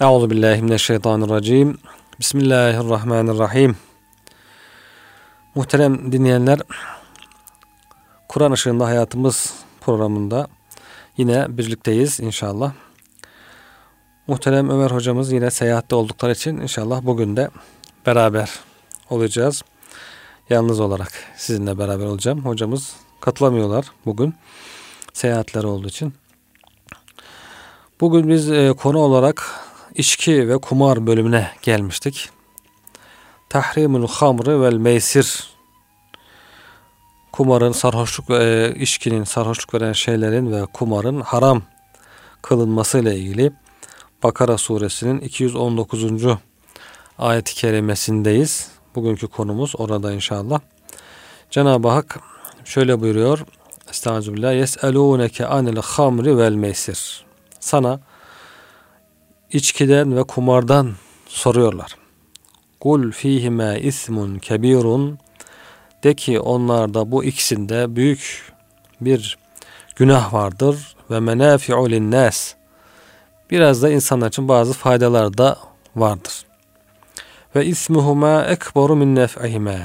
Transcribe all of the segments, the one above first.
Euzu billahi mineşşeytanirracim. Bismillahirrahmanirrahim. Muhterem dinleyenler, Kur'an ışığında hayatımız programında yine birlikteyiz inşallah. Muhterem Ömer hocamız yine seyahatte oldukları için inşallah bugün de beraber olacağız. Yalnız olarak sizinle beraber olacağım. Hocamız katılamıyorlar bugün seyahatleri olduğu için. Bugün biz e, konu olarak içki ve kumar bölümüne gelmiştik. Tahrimul hamri vel meysir kumarın sarhoşluk ve e, içkinin sarhoşluk veren şeylerin ve kumarın haram kılınması ile ilgili Bakara suresinin 219. ayet-i kerimesindeyiz. Bugünkü konumuz orada inşallah. Cenab-ı Hak şöyle buyuruyor. Estağfirullah. Yes'elûneke anil hamri vel meysir. Sana içkiden ve kumardan soruyorlar. Kul fihime ismun kebirun de ki onlarda bu ikisinde büyük bir günah vardır ve menafi'u linnas biraz da insanlar için bazı faydalar da vardır. Ve ismuhuma ekbaru min nef'ihima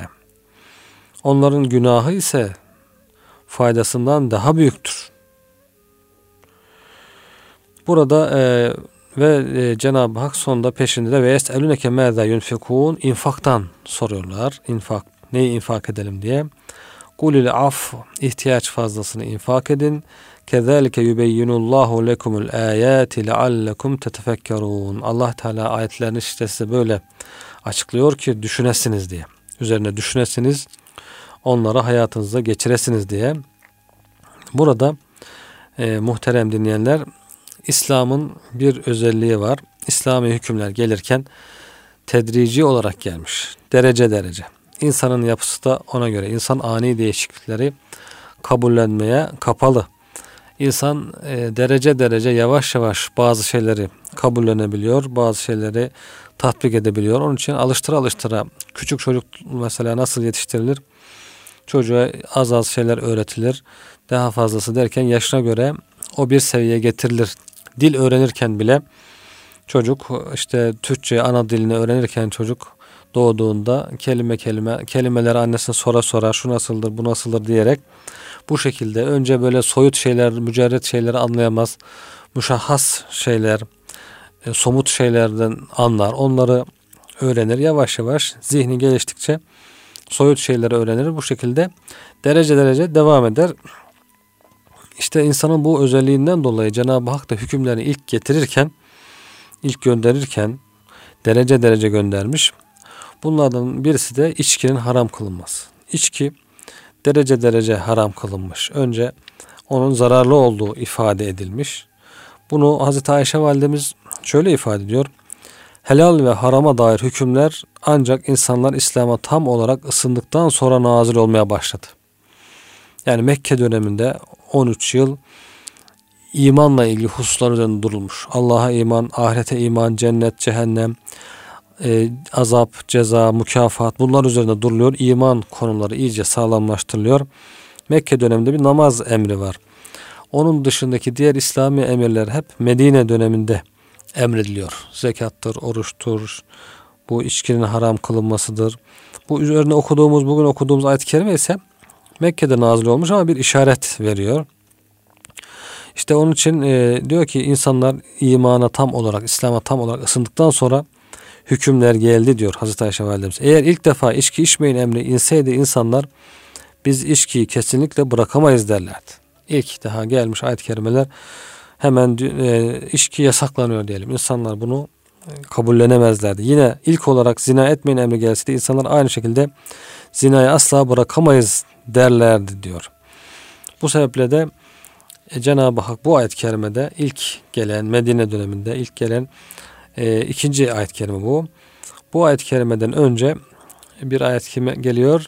onların günahı ise faydasından daha büyüktür. Burada e, ve e, Cenab-ı Hak sonunda peşinde de ve es'eluneke mâzâ yunfikûn infaktan soruyorlar. İnfak, neyi infak edelim diye. Kulil af ihtiyaç fazlasını infak edin. Kezalike yubeyyinullahu lekumul ayati leallekum tetefekkerun. Allah Teala ayetlerini işte size böyle açıklıyor ki düşünesiniz diye. Üzerine düşünesiniz. Onları hayatınızda geçiresiniz diye. Burada e, muhterem dinleyenler İslam'ın bir özelliği var. İslami hükümler gelirken tedrici olarak gelmiş. Derece derece. İnsanın yapısı da ona göre. İnsan ani değişiklikleri kabullenmeye kapalı. İnsan e, derece derece yavaş yavaş bazı şeyleri kabullenebiliyor. Bazı şeyleri tatbik edebiliyor. Onun için alıştıra alıştıra küçük çocuk mesela nasıl yetiştirilir? Çocuğa az az şeyler öğretilir. Daha fazlası derken yaşına göre o bir seviyeye getirilir dil öğrenirken bile çocuk işte Türkçe ana dilini öğrenirken çocuk doğduğunda kelime kelime kelimeleri annesine sora sora şu nasıldır bu nasıldır? diyerek bu şekilde önce böyle soyut şeyler mücerret şeyleri anlayamaz müşahhas şeyler e, somut şeylerden anlar. Onları öğrenir yavaş yavaş zihni geliştikçe soyut şeyleri öğrenir. Bu şekilde derece derece devam eder işte insanın bu özelliğinden dolayı Cenab-ı Hak da hükümlerini ilk getirirken, ilk gönderirken derece derece göndermiş. Bunlardan birisi de içkinin haram kılınması. İçki derece derece haram kılınmış. Önce onun zararlı olduğu ifade edilmiş. Bunu Hazreti Ayşe validemiz şöyle ifade ediyor. Helal ve harama dair hükümler ancak insanlar İslam'a tam olarak ısındıktan sonra nazil olmaya başladı. Yani Mekke döneminde 13 yıl imanla ilgili hususlar üzerinde durulmuş. Allah'a iman, ahirete iman, cennet, cehennem, e, azap, ceza, mükafat bunlar üzerinde duruluyor. İman konuları iyice sağlamlaştırılıyor. Mekke döneminde bir namaz emri var. Onun dışındaki diğer İslami emirler hep Medine döneminde emrediliyor. Zekattır, oruçtur, bu içkinin haram kılınmasıdır. Bu üzerine okuduğumuz, bugün okuduğumuz ayet-i kerime ise Mekke'de nazil olmuş ama bir işaret veriyor. İşte onun için e, diyor ki insanlar imana tam olarak, İslam'a tam olarak ısındıktan sonra hükümler geldi diyor Hazreti Ayşe Validemiz. Eğer ilk defa içki içmeyin emri inseydi insanlar biz içkiyi kesinlikle bırakamayız derlerdi. İlk daha gelmiş ayet-i kerimeler hemen e, içki yasaklanıyor diyelim. İnsanlar bunu e, kabullenemezlerdi. Yine ilk olarak zina etmeyin emri gelseydi insanlar aynı şekilde zinayı asla bırakamayız derlerdi diyor. Bu sebeple de e, Cenab-ı Hak bu ayet-i kerimede ilk gelen Medine döneminde ilk gelen e, ikinci ayet-i kerime bu. Bu ayet-i kerimeden önce bir ayet-i kerime geliyor.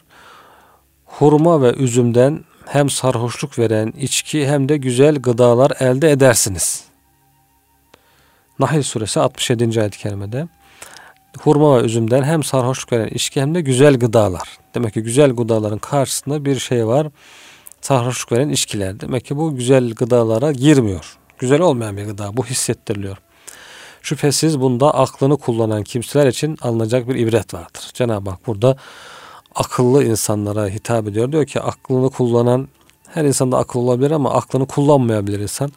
Hurma ve üzümden hem sarhoşluk veren içki hem de güzel gıdalar elde edersiniz. Nahl suresi 67. ayet-i kerimede hurma ve üzümden hem sarhoşluk veren içki hem de güzel gıdalar. Demek ki güzel gıdaların karşısında bir şey var. Sarhoşluk veren içkiler. Demek ki bu güzel gıdalara girmiyor. Güzel olmayan bir gıda. Bu hissettiriliyor. Şüphesiz bunda aklını kullanan kimseler için alınacak bir ibret vardır. Cenab-ı Hak burada akıllı insanlara hitap ediyor. Diyor ki aklını kullanan her insanda akıl olabilir ama aklını kullanmayabilir insan.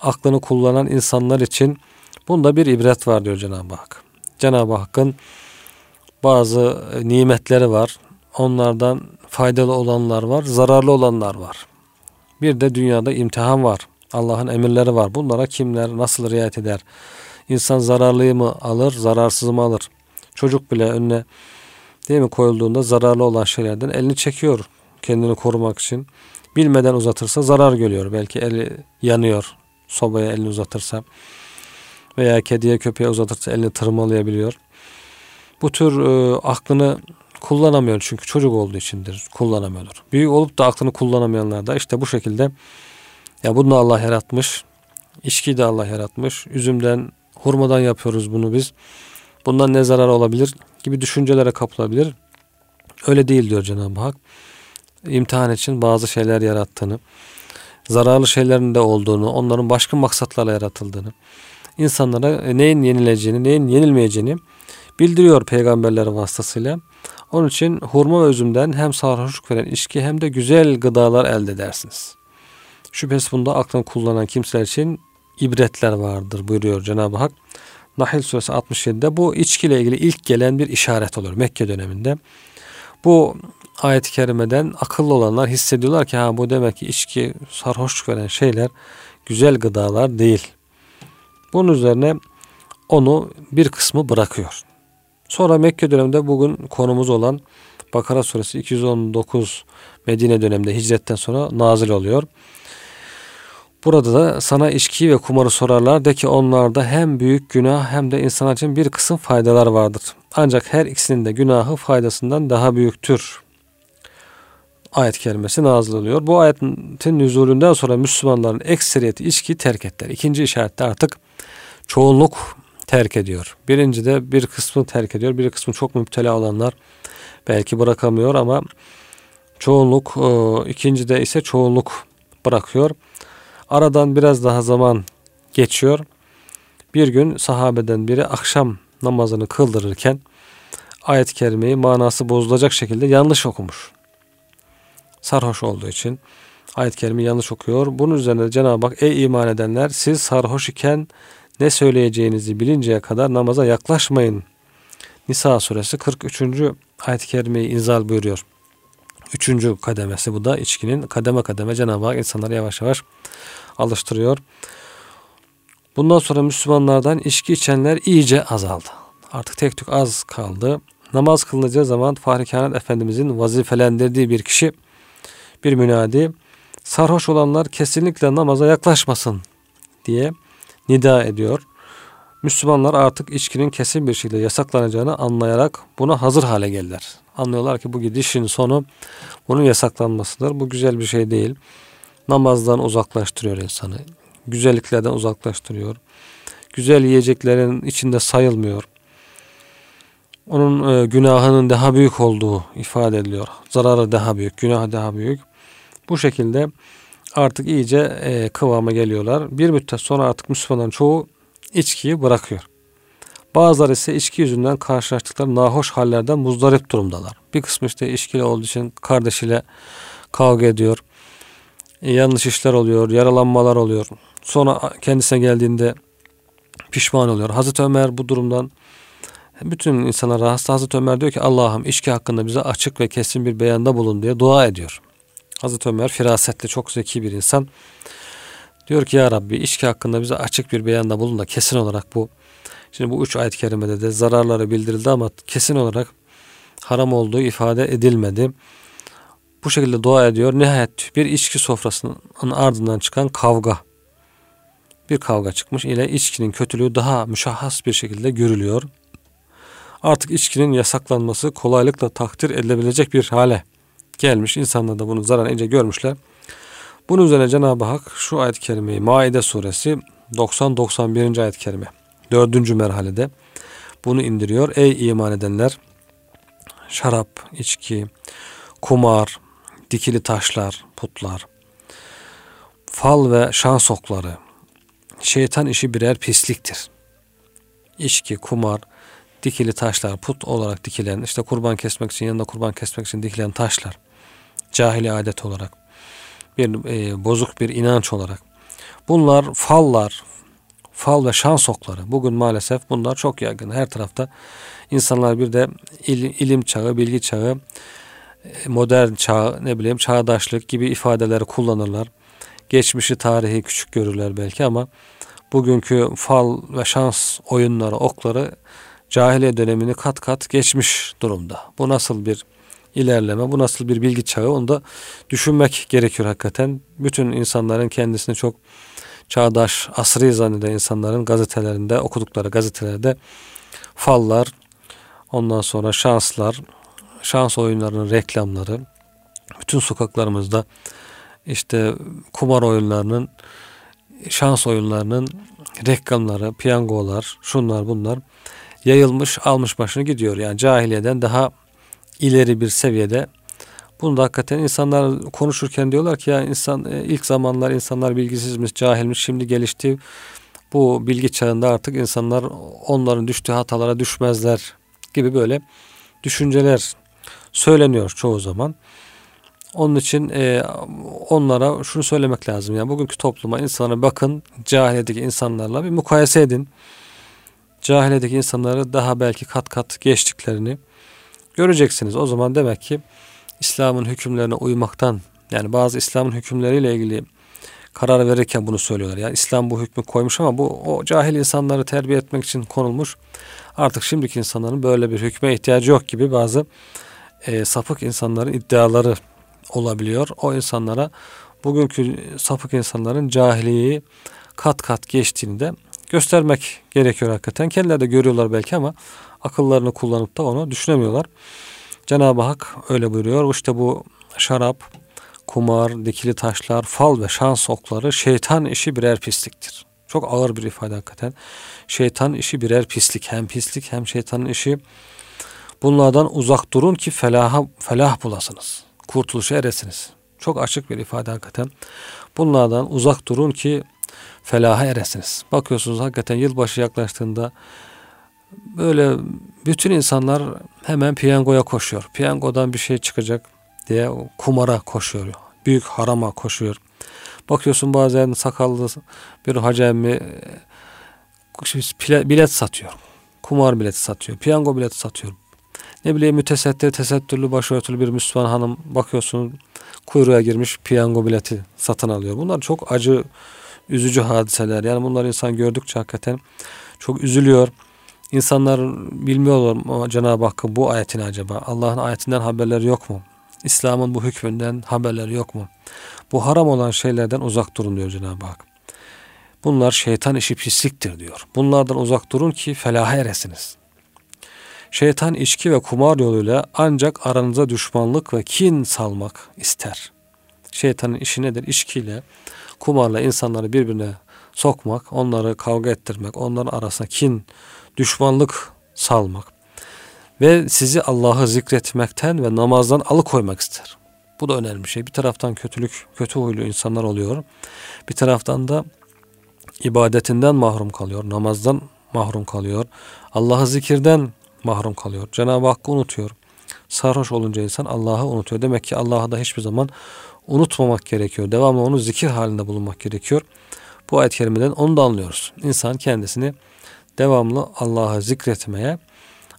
Aklını kullanan insanlar için bunda bir ibret var diyor Cenab-ı Hak. Cenab-ı Hakk'ın bazı nimetleri var. Onlardan faydalı olanlar var, zararlı olanlar var. Bir de dünyada imtihan var. Allah'ın emirleri var. Bunlara kimler nasıl riayet eder? İnsan zararlıyı mı alır, zararsız mı alır? Çocuk bile önüne değil mi koyulduğunda zararlı olan şeylerden elini çekiyor kendini korumak için. Bilmeden uzatırsa zarar görüyor. Belki eli yanıyor sobaya elini uzatırsa veya kediye köpeğe uzatırsa elini tırmalayabiliyor. Bu tür e, aklını kullanamıyor çünkü çocuk olduğu içindir kullanamıyordur. Büyük olup da aklını kullanamayanlar da işte bu şekilde ya bunu Allah yaratmış. İçkiyi de Allah yaratmış. Üzümden, hurmadan yapıyoruz bunu biz. Bundan ne zarar olabilir gibi düşüncelere kapılabilir. Öyle değil diyor Cenab-ı Hak. İmtihan için bazı şeyler yarattığını, zararlı şeylerin de olduğunu, onların başka maksatlarla yaratıldığını, insanlara neyin yenileceğini, neyin yenilmeyeceğini bildiriyor peygamberler vasıtasıyla. Onun için hurma ve üzümden hem sarhoşluk veren içki hem de güzel gıdalar elde edersiniz. Şüphesiz bunda aklını kullanan kimseler için ibretler vardır buyuruyor Cenab-ı Hak. Nahil suresi 67'de bu içkiyle ilgili ilk gelen bir işaret olur Mekke döneminde. Bu ayet-i kerimeden akıllı olanlar hissediyorlar ki ha bu demek ki içki sarhoşluk veren şeyler güzel gıdalar değil. Bunun üzerine onu bir kısmı bırakıyor. Sonra Mekke döneminde bugün konumuz olan Bakara suresi 219 Medine döneminde hicretten sonra nazil oluyor. Burada da sana içki ve kumarı sorarlar de ki onlarda hem büyük günah hem de insan için bir kısım faydalar vardır. Ancak her ikisinin de günahı faydasından daha büyüktür. Ayet kelimesi nazil oluyor. Bu ayetin nüzulünden sonra Müslümanların ekseriyeti içki terk ettiler. İkinci işarette artık çoğunluk terk ediyor. Birinci de bir kısmı terk ediyor. Bir kısmı çok müptela olanlar belki bırakamıyor ama çoğunluk e, ikinci de ise çoğunluk bırakıyor. Aradan biraz daha zaman geçiyor. Bir gün sahabeden biri akşam namazını kıldırırken ayet-i kerimeyi manası bozulacak şekilde yanlış okumuş. Sarhoş olduğu için ayet-i kerimeyi yanlış okuyor. Bunun üzerine Cenab-ı Hak ey iman edenler siz sarhoş iken ne söyleyeceğinizi bilinceye kadar namaza yaklaşmayın. Nisa suresi 43. ayet-i kerimeyi inzal buyuruyor. Üçüncü kademesi bu da içkinin kademe kademe Cenab-ı Hak insanları yavaş yavaş alıştırıyor. Bundan sonra Müslümanlardan içki içenler iyice azaldı. Artık tek tük az kaldı. Namaz kılınacağı zaman Fahri Kainat Efendimizin vazifelendirdiği bir kişi bir münadi sarhoş olanlar kesinlikle namaza yaklaşmasın diye nida ediyor. Müslümanlar artık içkinin kesin bir şekilde yasaklanacağını anlayarak buna hazır hale geldiler. Anlıyorlar ki bu gidişin sonu bunun yasaklanmasıdır. Bu güzel bir şey değil. Namazdan uzaklaştırıyor insanı. Güzelliklerden uzaklaştırıyor. Güzel yiyeceklerin içinde sayılmıyor. Onun e, günahının daha büyük olduğu ifade ediliyor. Zararı daha büyük, günahı daha büyük. Bu şekilde artık iyice e, kıvama geliyorlar. Bir müddet sonra artık Müslümanların çoğu içkiyi bırakıyor. Bazıları ise içki yüzünden karşılaştıkları nahoş hallerden muzdarip durumdalar. Bir kısmı işte içkili olduğu için kardeşiyle kavga ediyor. E, yanlış işler oluyor, yaralanmalar oluyor. Sonra kendisine geldiğinde pişman oluyor. Hazreti Ömer bu durumdan bütün insanlar rahatsız. Hazreti Ömer diyor ki Allah'ım içki hakkında bize açık ve kesin bir beyanda bulun diye dua ediyor. Hazreti Ömer firasetli çok zeki bir insan. Diyor ki ya Rabbi içki hakkında bize açık bir beyanda bulun da kesin olarak bu. Şimdi bu üç ayet-i kerimede de zararları bildirildi ama kesin olarak haram olduğu ifade edilmedi. Bu şekilde dua ediyor. Nihayet bir içki sofrasının ardından çıkan kavga. Bir kavga çıkmış ile içkinin kötülüğü daha müşahhas bir şekilde görülüyor. Artık içkinin yasaklanması kolaylıkla takdir edilebilecek bir hale gelmiş. İnsanlar da bunu zarar ince görmüşler. Bunun üzerine Cenab-ı Hak şu ayet-i kerimeyi Maide suresi 90-91. ayet-i kerime 4. merhalede bunu indiriyor. Ey iman edenler şarap, içki, kumar, dikili taşlar, putlar, fal ve şans okları, şeytan işi birer pisliktir. içki, kumar, dikili taşlar, put olarak dikilen, işte kurban kesmek için, yanında kurban kesmek için dikilen taşlar, cahili adet olarak, bir e, bozuk bir inanç olarak. Bunlar fallar, fal ve şans okları. Bugün maalesef bunlar çok yaygın. Her tarafta insanlar bir de il, ilim çağı, bilgi çağı, e, modern çağ, ne bileyim çağdaşlık gibi ifadeleri kullanırlar. Geçmişi, tarihi küçük görürler belki ama bugünkü fal ve şans oyunları, okları cahiliye dönemini kat kat geçmiş durumda. Bu nasıl bir ilerleme, bu nasıl bir bilgi çağı onu da düşünmek gerekiyor hakikaten. Bütün insanların kendisini çok çağdaş, asri zanneden insanların gazetelerinde, okudukları gazetelerde fallar, ondan sonra şanslar, şans oyunlarının reklamları, bütün sokaklarımızda işte kumar oyunlarının, şans oyunlarının reklamları, piyangolar, şunlar bunlar yayılmış, almış başını gidiyor. Yani cahiliyeden daha ileri bir seviyede. Bunu da hakikaten insanlar konuşurken diyorlar ki ya insan e, ilk zamanlar insanlar bilgisizmiş, cahilmiş, şimdi gelişti. Bu bilgi çağında artık insanlar onların düştüğü hatalara düşmezler gibi böyle düşünceler söyleniyor çoğu zaman. Onun için e, onlara şunu söylemek lazım. Yani bugünkü topluma insanlara bakın cahiledeki insanlarla bir mukayese edin. Cahiledeki insanları daha belki kat kat geçtiklerini göreceksiniz. O zaman demek ki İslam'ın hükümlerine uymaktan yani bazı İslam'ın hükümleriyle ilgili karar verirken bunu söylüyorlar. Yani İslam bu hükmü koymuş ama bu o cahil insanları terbiye etmek için konulmuş. Artık şimdiki insanların böyle bir hükme ihtiyacı yok gibi bazı e, sapık insanların iddiaları olabiliyor. O insanlara bugünkü sapık insanların cahiliyi kat kat geçtiğini de göstermek gerekiyor hakikaten. Kendileri de görüyorlar belki ama akıllarını kullanıp da onu düşünemiyorlar. Cenab-ı Hak öyle buyuruyor. İşte bu şarap, kumar, dikili taşlar, fal ve şans okları şeytan işi birer pisliktir. Çok ağır bir ifade hakikaten. Şeytan işi birer pislik. Hem pislik hem şeytanın işi. Bunlardan uzak durun ki felaha, felah bulasınız. Kurtuluşa eresiniz. Çok açık bir ifade hakikaten. Bunlardan uzak durun ki felaha eresiniz. Bakıyorsunuz hakikaten yılbaşı yaklaştığında böyle bütün insanlar hemen piyangoya koşuyor. Piyangodan bir şey çıkacak diye kumara koşuyor. Büyük harama koşuyor. Bakıyorsun bazen sakallı bir hacı emmi bilet satıyor. Kumar bileti satıyor. Piyango bileti satıyor. Ne bileyim mütesettiri, tesettürlü, başörtülü bir Müslüman hanım bakıyorsun kuyruğa girmiş piyango bileti satın alıyor. Bunlar çok acı, üzücü hadiseler. Yani bunlar insan gördükçe hakikaten çok üzülüyor. İnsanlar bilmiyorlar Cenab-ı Hakk'ın bu ayetini acaba? Allah'ın ayetinden haberleri yok mu? İslam'ın bu hükmünden haberleri yok mu? Bu haram olan şeylerden uzak durun diyor Cenab-ı Hak. Bunlar şeytan işi pisliktir diyor. Bunlardan uzak durun ki felaha eresiniz. Şeytan içki ve kumar yoluyla ancak aranıza düşmanlık ve kin salmak ister. Şeytanın işi nedir? İçkiyle, kumarla insanları birbirine sokmak, onları kavga ettirmek, onların arasına kin, düşmanlık salmak ve sizi Allah'ı zikretmekten ve namazdan alıkoymak ister. Bu da önemli bir şey. Bir taraftan kötülük, kötü huylu insanlar oluyor. Bir taraftan da ibadetinden mahrum kalıyor, namazdan mahrum kalıyor. Allah'ı zikirden mahrum kalıyor. Cenab-ı Hakk'ı unutuyor. Sarhoş olunca insan Allah'ı unutuyor. Demek ki Allah'ı da hiçbir zaman unutmamak gerekiyor. Devamlı onu zikir halinde bulunmak gerekiyor. Bu ayet-i kerimeden onu da anlıyoruz. İnsan kendisini devamlı Allah'ı zikretmeye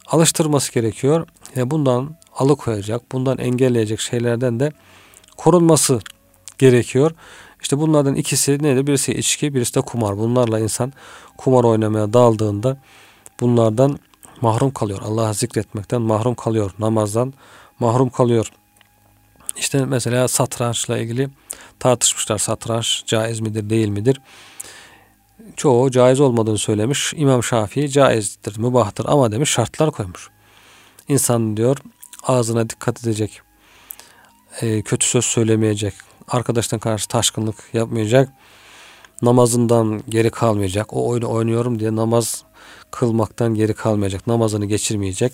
alıştırması gerekiyor. Ve bundan alıkoyacak, bundan engelleyecek şeylerden de korunması gerekiyor. İşte bunlardan ikisi nedir? Birisi içki, birisi de kumar. Bunlarla insan kumar oynamaya daldığında bunlardan mahrum kalıyor. Allah'ı zikretmekten mahrum kalıyor. Namazdan mahrum kalıyor. İşte mesela satrançla ilgili tartışmışlar. Satranç caiz midir, değil midir? çoğu caiz olmadığını söylemiş. İmam Şafii caizdir, mübahtır ama demiş şartlar koymuş. İnsan diyor ağzına dikkat edecek, e, kötü söz söylemeyecek, arkadaştan karşı taşkınlık yapmayacak, namazından geri kalmayacak. O oyunu oynuyorum diye namaz kılmaktan geri kalmayacak, namazını geçirmeyecek.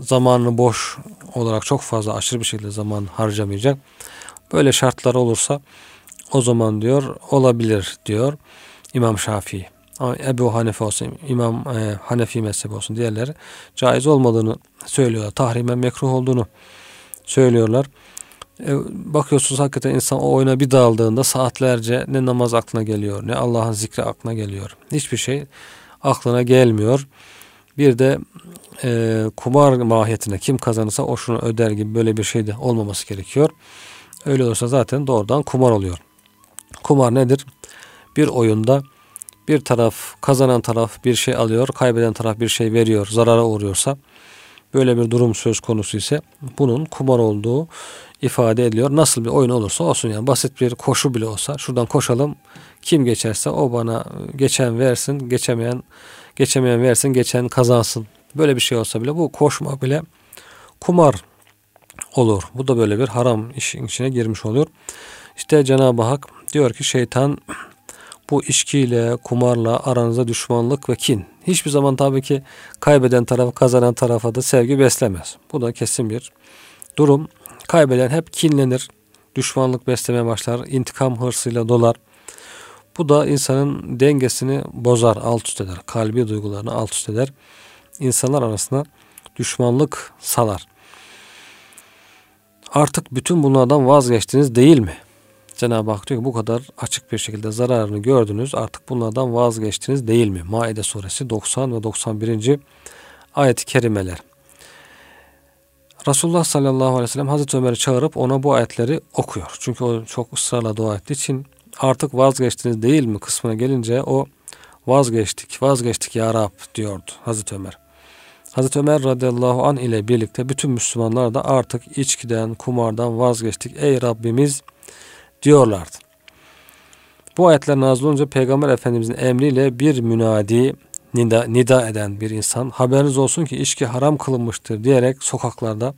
Zamanını boş olarak çok fazla aşırı bir şekilde zaman harcamayacak. Böyle şartlar olursa o zaman diyor olabilir diyor. İmam Şafii. Ebu Hanife olsun, İmam e, Hanefi mezhebi olsun diğerleri caiz olmadığını söylüyorlar. Tahrimen mekruh olduğunu söylüyorlar. E, bakıyorsunuz hakikaten insan o oyuna bir daldığında saatlerce ne namaz aklına geliyor ne Allah'ın zikri aklına geliyor. Hiçbir şey aklına gelmiyor. Bir de e, kumar mahiyetine kim kazanırsa o şunu öder gibi böyle bir şey de olmaması gerekiyor. Öyle olursa zaten doğrudan kumar oluyor. Kumar nedir? Bir oyunda bir taraf kazanan taraf bir şey alıyor, kaybeden taraf bir şey veriyor, zarara uğruyorsa böyle bir durum söz konusu ise bunun kumar olduğu ifade ediliyor. Nasıl bir oyun olursa olsun yani basit bir koşu bile olsa şuradan koşalım kim geçerse o bana geçen versin, geçemeyen geçemeyen versin, geçen kazansın. Böyle bir şey olsa bile bu koşma bile kumar olur. Bu da böyle bir haram işin içine girmiş oluyor. İşte Cenab-ı Hak diyor ki şeytan bu içkiyle, kumarla aranızda düşmanlık ve kin. Hiçbir zaman tabii ki kaybeden taraf, kazanan tarafa da sevgi beslemez. Bu da kesin bir durum. Kaybeden hep kinlenir, düşmanlık beslemeye başlar, intikam hırsıyla dolar. Bu da insanın dengesini bozar, alt üst eder. Kalbi duygularını alt üst eder. İnsanlar arasında düşmanlık salar. Artık bütün bunlardan vazgeçtiniz değil mi? Cenab-ı Hak diyor ki bu kadar açık bir şekilde zararını gördünüz artık bunlardan vazgeçtiniz değil mi? Maide suresi 90 ve 91. ayet-i kerimeler. Resulullah sallallahu aleyhi ve sellem Hazreti Ömer'i çağırıp ona bu ayetleri okuyor. Çünkü o çok ısrarla dua ettiği için artık vazgeçtiniz değil mi kısmına gelince o vazgeçtik, vazgeçtik ya Rab diyordu Hazreti Ömer. Hazreti Ömer radıyallahu an ile birlikte bütün Müslümanlar da artık içkiden, kumardan vazgeçtik. Ey Rabbimiz diyorlardı. Bu ayetler nazil olunca Peygamber Efendimizin emriyle bir münadi nida, nida eden bir insan haberiniz olsun ki içki haram kılınmıştır diyerek sokaklarda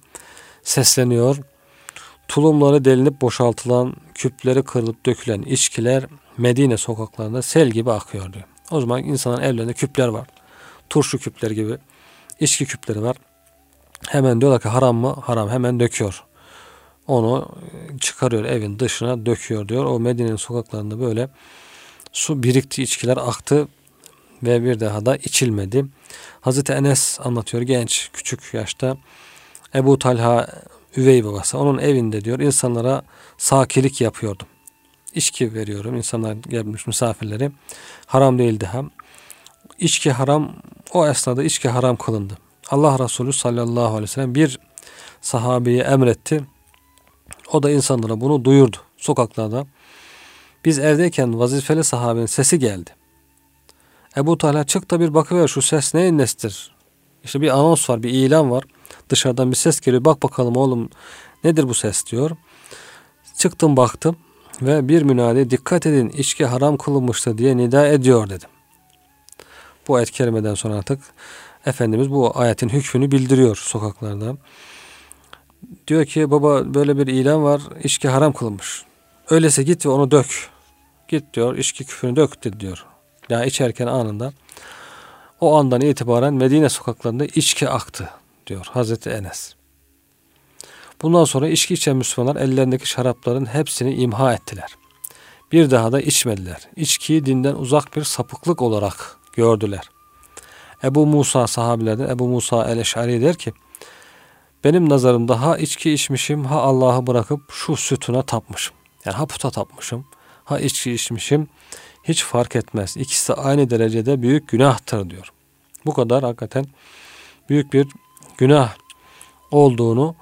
sesleniyor. Tulumları delinip boşaltılan, küpleri kırılıp dökülen içkiler Medine sokaklarında sel gibi akıyor diyor. O zaman insanın evlerinde küpler var. Turşu küpleri gibi içki küpleri var. Hemen diyorlar ki haram mı? Haram. Hemen döküyor onu çıkarıyor evin dışına döküyor diyor. O Medine'nin sokaklarında böyle su birikti, içkiler aktı ve bir daha da içilmedi. Hazreti Enes anlatıyor genç, küçük yaşta Ebu Talha üvey babası onun evinde diyor insanlara sakilik yapıyordum. İçki veriyorum insanlar gelmiş misafirleri. Haram değil daha. İçki haram o esnada içki haram kılındı. Allah Resulü sallallahu aleyhi ve sellem bir sahabeyi emretti. O da insanlara bunu duyurdu sokaklarda. Biz evdeyken vazifeli sahabenin sesi geldi. Ebu Talha çık da bir bakıver şu ses neyin nesidir? İşte bir anons var, bir ilan var. Dışarıdan bir ses geliyor. Bak bakalım oğlum nedir bu ses diyor. Çıktım baktım ve bir münadi dikkat edin içki haram kılınmıştı diye nida ediyor dedim. Bu ayet kerimeden sonra artık Efendimiz bu ayetin hükmünü bildiriyor sokaklarda. Diyor ki baba böyle bir ilan var içki haram kılınmış. Öyleyse git ve onu dök. Git diyor içki küfünü dök diyor. Yani içerken anında o andan itibaren Medine sokaklarında içki aktı diyor Hazreti Enes. Bundan sonra içki içen Müslümanlar ellerindeki şarapların hepsini imha ettiler. Bir daha da içmediler. İçkiyi dinden uzak bir sapıklık olarak gördüler. Ebu Musa sahabilerden Ebu Musa el-Eş'ari der ki benim nazarımda ha içki içmişim ha Allah'ı bırakıp şu sütuna tapmışım. Yani ha puta tapmışım ha içki içmişim hiç fark etmez. İkisi de aynı derecede büyük günahtır diyor. Bu kadar hakikaten büyük bir günah olduğunu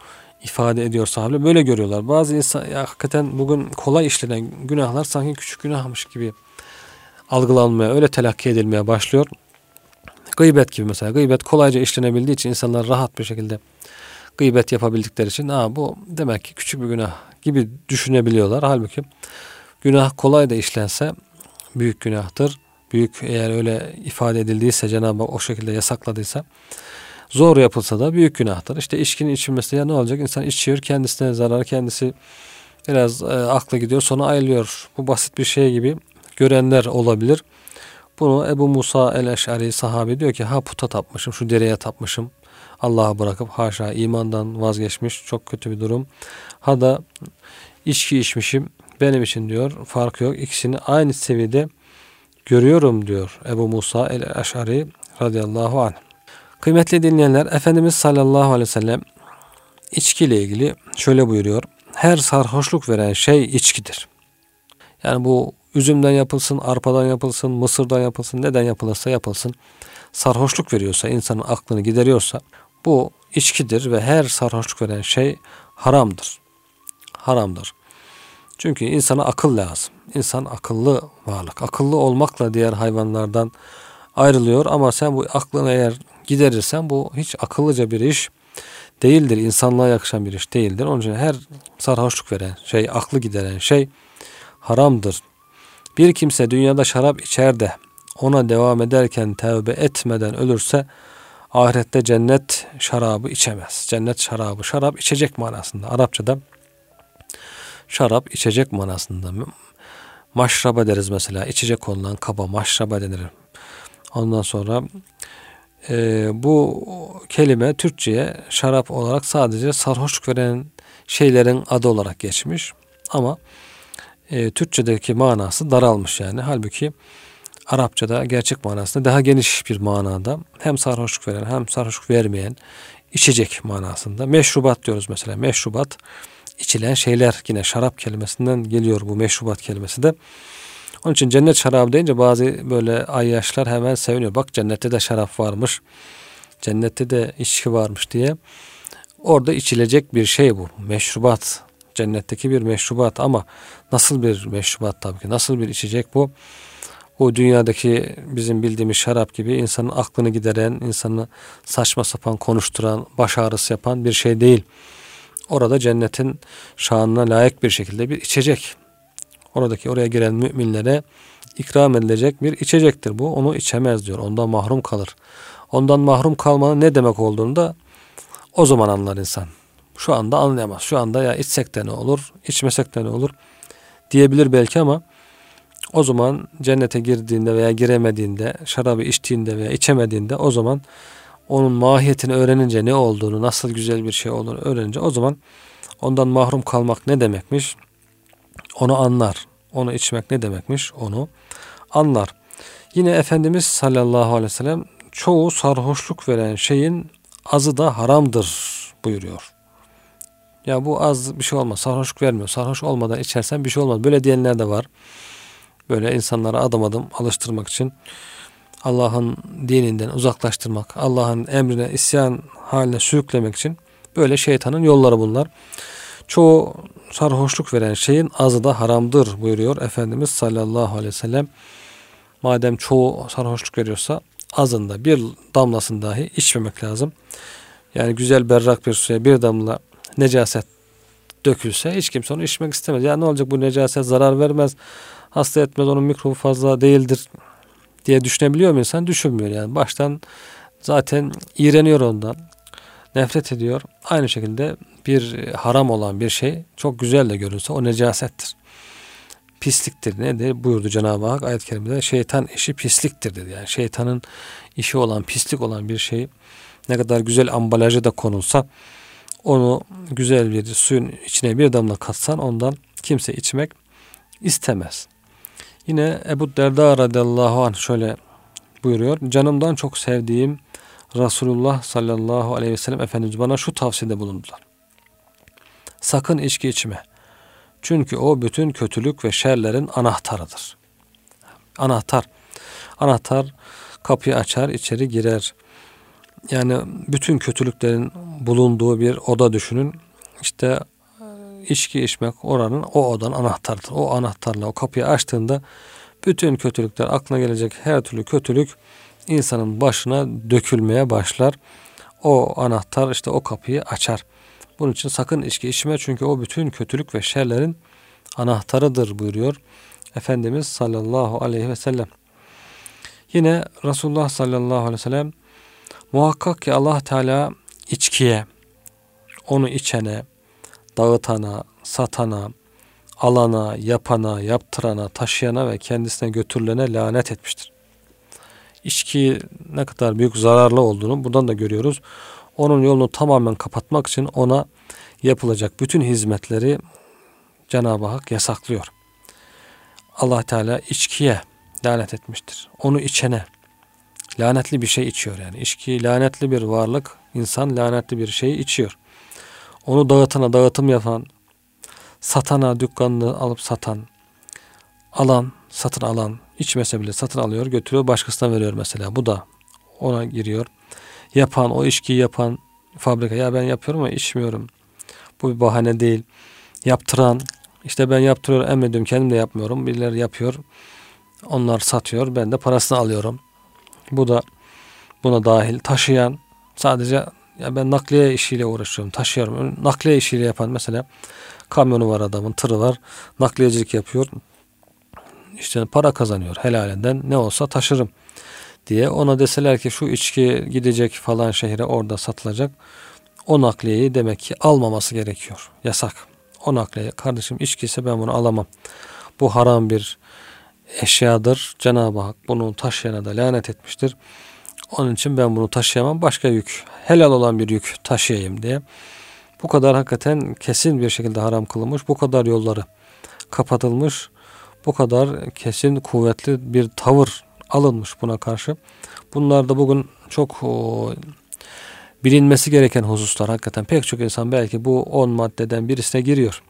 ifade ediyor sahabe. Böyle görüyorlar. Bazı insan ya hakikaten bugün kolay işlenen günahlar sanki küçük günahmış gibi algılanmaya, öyle telakki edilmeye başlıyor. Gıybet gibi mesela. Gıybet kolayca işlenebildiği için insanlar rahat bir şekilde gıybet yapabildikleri için Aa, bu demek ki küçük bir günah gibi düşünebiliyorlar. Halbuki günah kolay da işlense büyük günahtır. Büyük eğer öyle ifade edildiyse Cenab-ı Hak o şekilde yasakladıysa zor yapılsa da büyük günahtır. İşte içkinin içilmesi ya ne olacak? İnsan içiyor kendisine zarar kendisi biraz e, aklı gidiyor sonra ayrılıyor. Bu basit bir şey gibi görenler olabilir. Bunu Ebu Musa el-Eş'ari sahabi diyor ki ha puta tapmışım şu dereye tapmışım Allah'a bırakıp haşa imandan vazgeçmiş çok kötü bir durum. Ha da içki içmişim benim için diyor fark yok. İkisini aynı seviyede görüyorum diyor Ebu Musa el-Eş'ari radıyallahu anh. Kıymetli dinleyenler Efendimiz sallallahu aleyhi ve sellem içki ile ilgili şöyle buyuruyor. Her sarhoşluk veren şey içkidir. Yani bu üzümden yapılsın, arpadan yapılsın, mısırdan yapılsın, neden yapılırsa yapılsın. Sarhoşluk veriyorsa, insanın aklını gideriyorsa bu içkidir ve her sarhoşluk veren şey haramdır. Haramdır. Çünkü insana akıl lazım. İnsan akıllı varlık. Akıllı olmakla diğer hayvanlardan ayrılıyor ama sen bu aklını eğer giderirsen bu hiç akıllıca bir iş değildir. İnsanlığa yakışan bir iş değildir. Onun için her sarhoşluk veren şey, aklı gideren şey haramdır. Bir kimse dünyada şarap içer de ona devam ederken tevbe etmeden ölürse ahirette cennet şarabı içemez. Cennet şarabı, şarap içecek manasında. Arapçada şarap içecek manasında. Maşraba deriz mesela. içecek olunan kaba maşraba denir. Ondan sonra e, bu kelime Türkçe'ye şarap olarak sadece sarhoşluk veren şeylerin adı olarak geçmiş. Ama e, Türkçedeki manası daralmış yani. Halbuki Arapçada gerçek manasında daha geniş bir manada hem sarhoşluk veren hem sarhoşluk vermeyen içecek manasında. Meşrubat diyoruz mesela. Meşrubat içilen şeyler yine şarap kelimesinden geliyor bu meşrubat kelimesi de. Onun için cennet şarabı deyince bazı böyle ayyaşlar hemen seviniyor. Bak cennette de şarap varmış. Cennette de içki varmış diye. Orada içilecek bir şey bu. Meşrubat. Cennetteki bir meşrubat ama nasıl bir meşrubat tabii ki? Nasıl bir içecek bu? Bu dünyadaki bizim bildiğimiz şarap gibi insanın aklını gideren, insanı saçma sapan konuşturan, baş ağrısı yapan bir şey değil. Orada cennetin şanına layık bir şekilde bir içecek. Oradaki oraya giren müminlere ikram edilecek bir içecektir bu. Onu içemez diyor. Ondan mahrum kalır. Ondan mahrum kalmanın ne demek olduğunu da o zaman anlar insan. Şu anda anlayamaz. Şu anda ya içsek de ne olur, içmesek de ne olur diyebilir belki ama o zaman cennete girdiğinde veya giremediğinde, şarabı içtiğinde veya içemediğinde o zaman onun mahiyetini öğrenince ne olduğunu, nasıl güzel bir şey olduğunu öğrenince o zaman ondan mahrum kalmak ne demekmiş? Onu anlar. Onu içmek ne demekmiş? Onu anlar. Yine Efendimiz sallallahu aleyhi ve sellem çoğu sarhoşluk veren şeyin azı da haramdır buyuruyor. Ya bu az bir şey olmaz. Sarhoşluk vermiyor. Sarhoş olmadan içersen bir şey olmaz. Böyle diyenler de var. Böyle insanlara adım adım alıştırmak için Allah'ın dininden uzaklaştırmak, Allah'ın emrine isyan haline sürüklemek için böyle şeytanın yolları bunlar. Çoğu sarhoşluk veren şeyin azı da haramdır buyuruyor Efendimiz sallallahu aleyhi ve sellem. Madem çoğu sarhoşluk veriyorsa azında bir damlasını dahi içmemek lazım. Yani güzel berrak bir suya bir damla necaset dökülse hiç kimse onu içmek istemez. Ya ne olacak bu necaset zarar vermez, hasta etmez, onun mikrobu fazla değildir diye düşünebiliyor mu insan? Düşünmüyor yani. Baştan zaten iğreniyor ondan. Nefret ediyor. Aynı şekilde bir haram olan bir şey çok güzel de görünse o necasettir. Pisliktir. Ne de buyurdu Cenab-ı Hak ayet-i kerimede şeytan işi pisliktir dedi. Yani şeytanın işi olan pislik olan bir şey ne kadar güzel ambalajı da konulsa onu güzel bir suyun içine bir damla katsan ondan kimse içmek istemez. Yine Ebu Derda radıyallahu anh şöyle buyuruyor. Canımdan çok sevdiğim Resulullah sallallahu aleyhi ve sellem Efendimiz bana şu tavsiyede bulundular. Sakın içki içme. Çünkü o bütün kötülük ve şerlerin anahtarıdır. Anahtar. Anahtar kapıyı açar, içeri girer. Yani bütün kötülüklerin bulunduğu bir oda düşünün. İşte içki içmek oranın o odanın anahtarıdır. O anahtarla o kapıyı açtığında bütün kötülükler aklına gelecek her türlü kötülük insanın başına dökülmeye başlar. O anahtar işte o kapıyı açar. Bunun için sakın içki içme çünkü o bütün kötülük ve şerlerin anahtarıdır buyuruyor Efendimiz sallallahu aleyhi ve sellem. Yine Resulullah sallallahu aleyhi ve sellem muhakkak ki Allah Teala içkiye, onu içene, dağıtana, satana, alana, yapana, yaptırana, taşıyana ve kendisine götürülene lanet etmiştir. İçki ne kadar büyük zararlı olduğunu buradan da görüyoruz. Onun yolunu tamamen kapatmak için ona yapılacak bütün hizmetleri Cenab-ı Hak yasaklıyor. Allah Teala içkiye lanet etmiştir. Onu içene lanetli bir şey içiyor yani. İçki lanetli bir varlık. insan lanetli bir şeyi içiyor. Onu dağıtana dağıtım yapan, satana dükkanını alıp satan, alan, satın alan, içmese bile satın alıyor, götürüyor, başkasına veriyor mesela. Bu da ona giriyor. Yapan, o içkiyi yapan fabrika, ya ben yapıyorum ama içmiyorum. Bu bir bahane değil. Yaptıran, işte ben yaptırıyorum, emrediyorum, kendim de yapmıyorum. Birileri yapıyor, onlar satıyor, ben de parasını alıyorum. Bu da buna dahil. Taşıyan, sadece ya ben nakliye işiyle uğraşıyorum, taşıyorum. Nakliye işiyle yapan mesela kamyonu var adamın, tırı var, nakliyecilik yapıyor. İşte para kazanıyor helalinden ne olsa taşırım diye ona deseler ki şu içki gidecek falan şehre orada satılacak. O nakliyeyi demek ki almaması gerekiyor. Yasak. O nakliye kardeşim içki ise ben bunu alamam. Bu haram bir eşyadır. Cenab-ı Hak bunu taşıyana da lanet etmiştir. Onun için ben bunu taşıyamam. Başka yük, helal olan bir yük taşıyayım diye. Bu kadar hakikaten kesin bir şekilde haram kılınmış. Bu kadar yolları kapatılmış. Bu kadar kesin kuvvetli bir tavır alınmış buna karşı. Bunlar da bugün çok o, bilinmesi gereken hususlar. Hakikaten pek çok insan belki bu 10 maddeden birisine giriyor.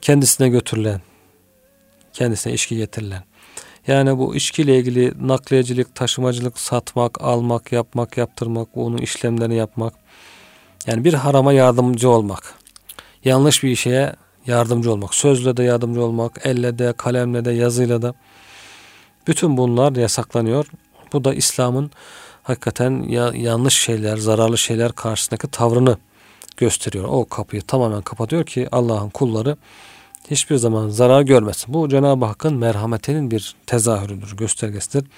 Kendisine götürülen, kendisine içki getirilen. Yani bu içkiyle ilgili nakliyecilik, taşımacılık, satmak, almak, yapmak, yaptırmak, onun işlemlerini yapmak. Yani bir harama yardımcı olmak. Yanlış bir şeye yardımcı olmak. Sözle de yardımcı olmak, elle de, kalemle de, yazıyla da. Bütün bunlar yasaklanıyor. Bu da İslam'ın hakikaten ya, yanlış şeyler, zararlı şeyler karşısındaki tavrını gösteriyor. O kapıyı tamamen kapatıyor ki Allah'ın kulları hiçbir zaman zarar görmesin. Bu Cenab-ı Hakk'ın merhametinin bir tezahürüdür, göstergesidir.